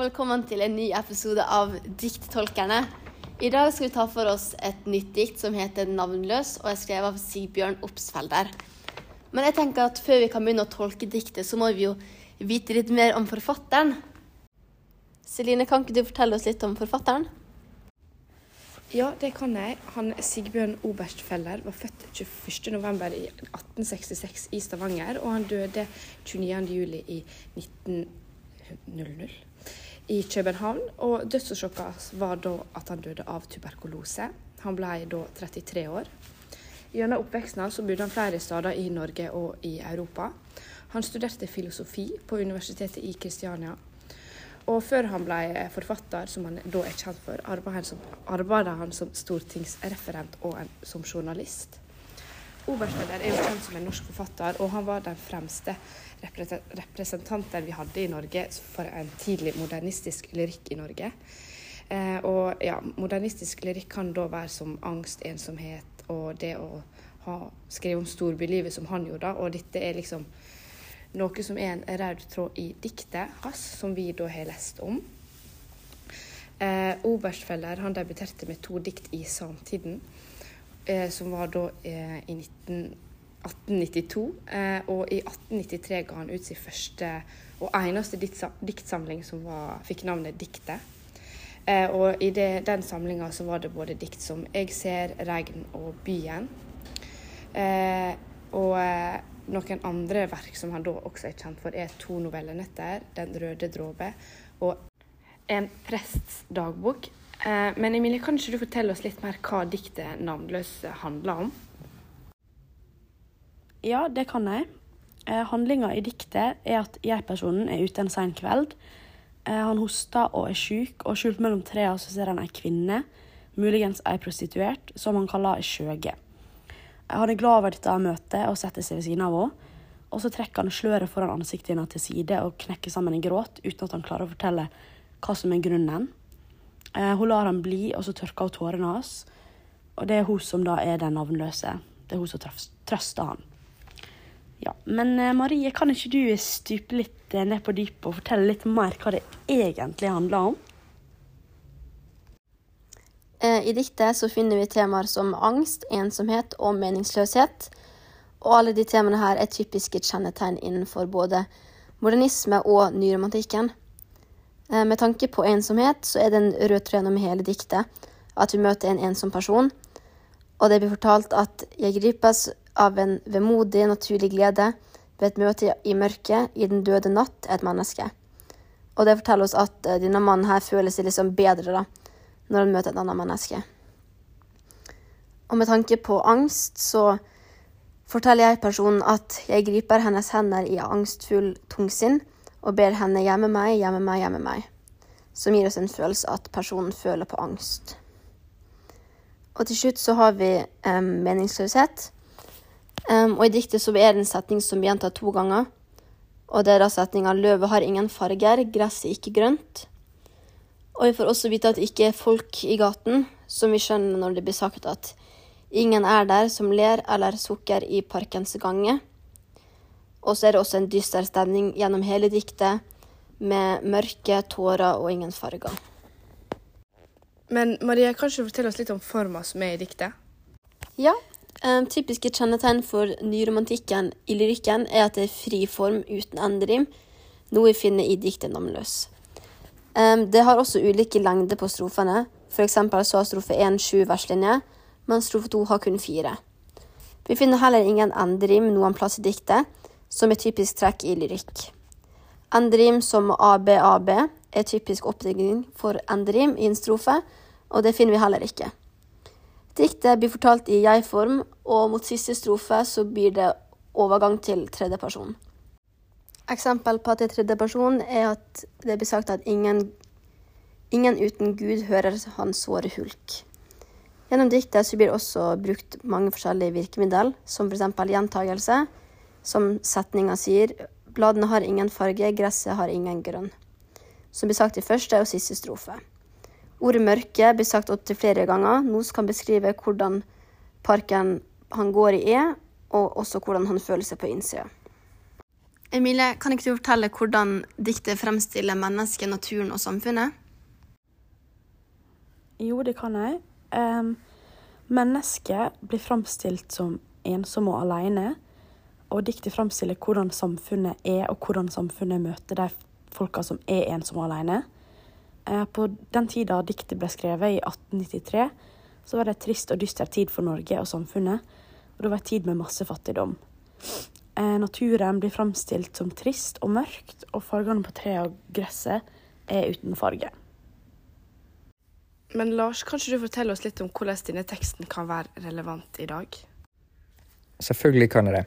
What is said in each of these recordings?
velkommen til en ny episode av Dikttolkerne. I dag skal vi ta for oss et nytt dikt som heter 'Navnløs', og er skrevet av Sigbjørn Opsfelder. Men jeg tenker at før vi kan begynne å tolke diktet, så må vi jo vite litt mer om forfatteren. Celine, kan ikke du fortelle oss litt om forfatteren? Ja, det kan jeg. Han Sigbjørn Oberstfeller var født 21.11.1866 i Stavanger, og han døde 29.07. i 1900 i København. Og dødsårsaken var da at han døde av tuberkulose. Han ble da 33 år. Gjennom oppveksten så bodde han flere steder i Norge og i Europa. Han studerte filosofi på Universitetet i Kristiania og før han ble forfatter, som han da er kjent for, arbeidet han som stortingsreferent og en, som journalist. Oberstfeller er jo kjent som en norsk forfatter, og han var den fremste representanten vi hadde i Norge for en tidlig modernistisk lyrikk i Norge. Eh, og ja, modernistisk lyrikk kan da være som angst, ensomhet og det å ha, skrive om storbylivet som han gjorde. Og dette er liksom noe som er en rød tråd i diktet hans, som vi da har lest om. Eh, Oberstfeller han debuterte med to dikt i samtiden, eh, som var da eh, i 19, 1892. Eh, og i 1893 ga han ut sin første og eneste diktsamling som var, fikk navnet Diktet. Eh, og i det, den samlinga så var det både dikt som 'Jeg ser', 'Regn' og 'Byen'. Eh, og noen andre verk som han da også er kjent for, er to novellenetter, 'Den røde dråpe' og en prests dagbok. Men Emilie, kan ikke du fortelle oss litt mer hva diktet 'Navnløs' handler om? Ja, det kan jeg. Eh, Handlinga i diktet er at jeg-personen er ute en sein kveld. Eh, han hoster og er sjuk, og skjult mellom trærne ser han ei kvinne, muligens ei prostituert, som han kaller ei skjøge. Han er glad over dette møtet og setter seg ved siden av henne. Og så trekker han sløret foran ansiktet hennes til side og knekker sammen i gråt uten at han klarer å fortelle hva som er grunnen. Eh, hun lar han bli, og så tørker hun tårene hans. Og det er hun som da er den navnløse. Det er hun som trøster han. Ja, Men eh, Marie, kan ikke du stupe litt eh, ned på dypet og fortelle litt mer hva det egentlig handler om? Eh, I diktet så finner vi temaer som angst, ensomhet og meningsløshet. Og alle de temaene her er typiske kjennetegn innenfor både modernisme og nyromantikken. Med tanke på ensomhet så er det en rød tråd gjennom hele diktet at vi møter en ensom person. Og det blir fortalt at jeg gripes av en vemodig, naturlig glede ved et møte i mørket i den døde natt et menneske. Og det forteller oss at eh, denne mannen her føler seg liksom bedre, da når han møter et annet menneske. Og med tanke på angst så forteller jeg personen at jeg griper hennes hender i angstfull tungsinn og ber henne gjemme meg, gjemme meg, gjemme meg. Som gir oss en følelse at personen føler på angst. Og til slutt så har vi eh, meningsløshet. Um, og i diktet så er det en setning som blir gjentatt to ganger. Og det er da setninga 'Løvet har ingen farger, gresset ikke grønt'. Og vi får også vite at det ikke er folk i gaten, som vi skjønner når det blir sagt at ingen er der som ler eller sukker i parkens gange. Og så er det også en dyster stemning gjennom hele diktet, med mørke, tårer og ingen farger. Men Marie, kan du fortelle oss litt om forma som er i diktet? Ja. Um, typiske kjennetegn for nyromantikken i lyrikken er at det er fri form uten endrim, noe vi finner i diktet 'Navnløs'. Um, det har også ulike lengder på strofene. Eksempel så har strofe 1 sju verslinjer, mens strofe 2 har kun fire. Vi finner heller ingen endrim noen plass i diktet, som er typisk trekk i lyrikk. Endrim som ABAB er typisk oppdeling for endrim i en strofe, og det finner vi heller ikke. Diktet blir fortalt i jeg-form, og mot siste strofe så blir det overgang til tredje person. Eksempel på at det er tredje person er at det blir sagt at ingen, ingen uten Gud hører hans såre hulk. Gjennom diktet så blir det også brukt mange forskjellige virkemiddel, som f.eks. gjentagelse, som setninga sier bladene har ingen farge, gresset har ingen grønn, som blir sagt i første og siste strofe. Ordet mørke blir sagt opptil flere ganger, noe som kan beskrive hvordan parken han går i er, og også hvordan han føler seg på innsida. Emilie, kan ikke du fortelle hvordan diktet fremstiller mennesket, naturen og samfunnet? Jo, det kan jeg. Um, mennesket blir fremstilt som ensom og alene. Og diktet fremstiller hvordan samfunnet er, og hvordan samfunnet møter de folka som er ensomme og alene. Uh, på den tida diktet ble skrevet, i 1893, så var det en trist og dyster tid for Norge og samfunnet. Og det var en tid med masse fattigdom. Uh, naturen blir framstilt som trist og mørkt, og fargene på treet og gresset er uten farge. Men Lars, kan ikke du fortelle oss litt om hvordan denne teksten kan være relevant i dag? Selvfølgelig kan jeg det.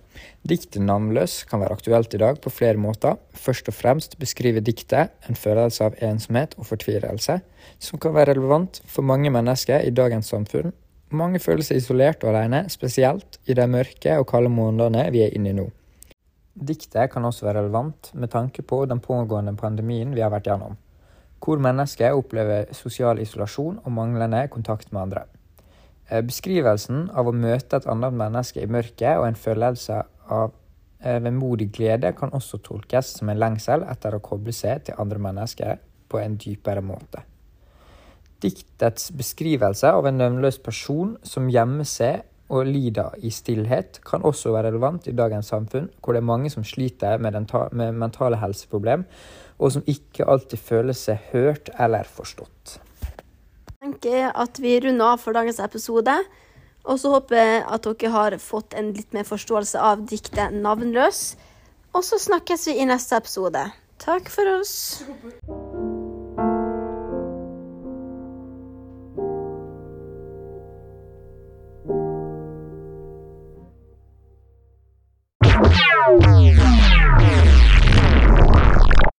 Diktet 'Navnløs' kan være aktuelt i dag på flere måter. Først og fremst beskriver diktet en følelse av ensomhet og fortvilelse, som kan være relevant for mange mennesker i dagens samfunn. Mange føler seg isolert og alene, spesielt i de mørke og kalde månedene vi er inne i nå. Diktet kan også være relevant med tanke på den pågående pandemien vi har vært gjennom hvor mennesker opplever sosial isolasjon og manglende kontakt med andre. Eh, beskrivelsen av å møte et annet menneske i mørket og en følelse av eh, vemodig glede kan også tolkes som en lengsel etter å koble seg til andre mennesker på en dypere måte. Diktets beskrivelse av en nøvnløs person som gjemmer seg og lider i stillhet, kan også være relevant i dagens samfunn, hvor det er mange som sliter med, med mentale helseproblem, og som ikke alltid føler seg hørt eller forstått. Tenker at vi runder av for dagens episode. Og så håper jeg at dere har fått en litt mer forståelse av diktet 'Navnløs'. Og så snakkes vi i neste episode. Takk for oss.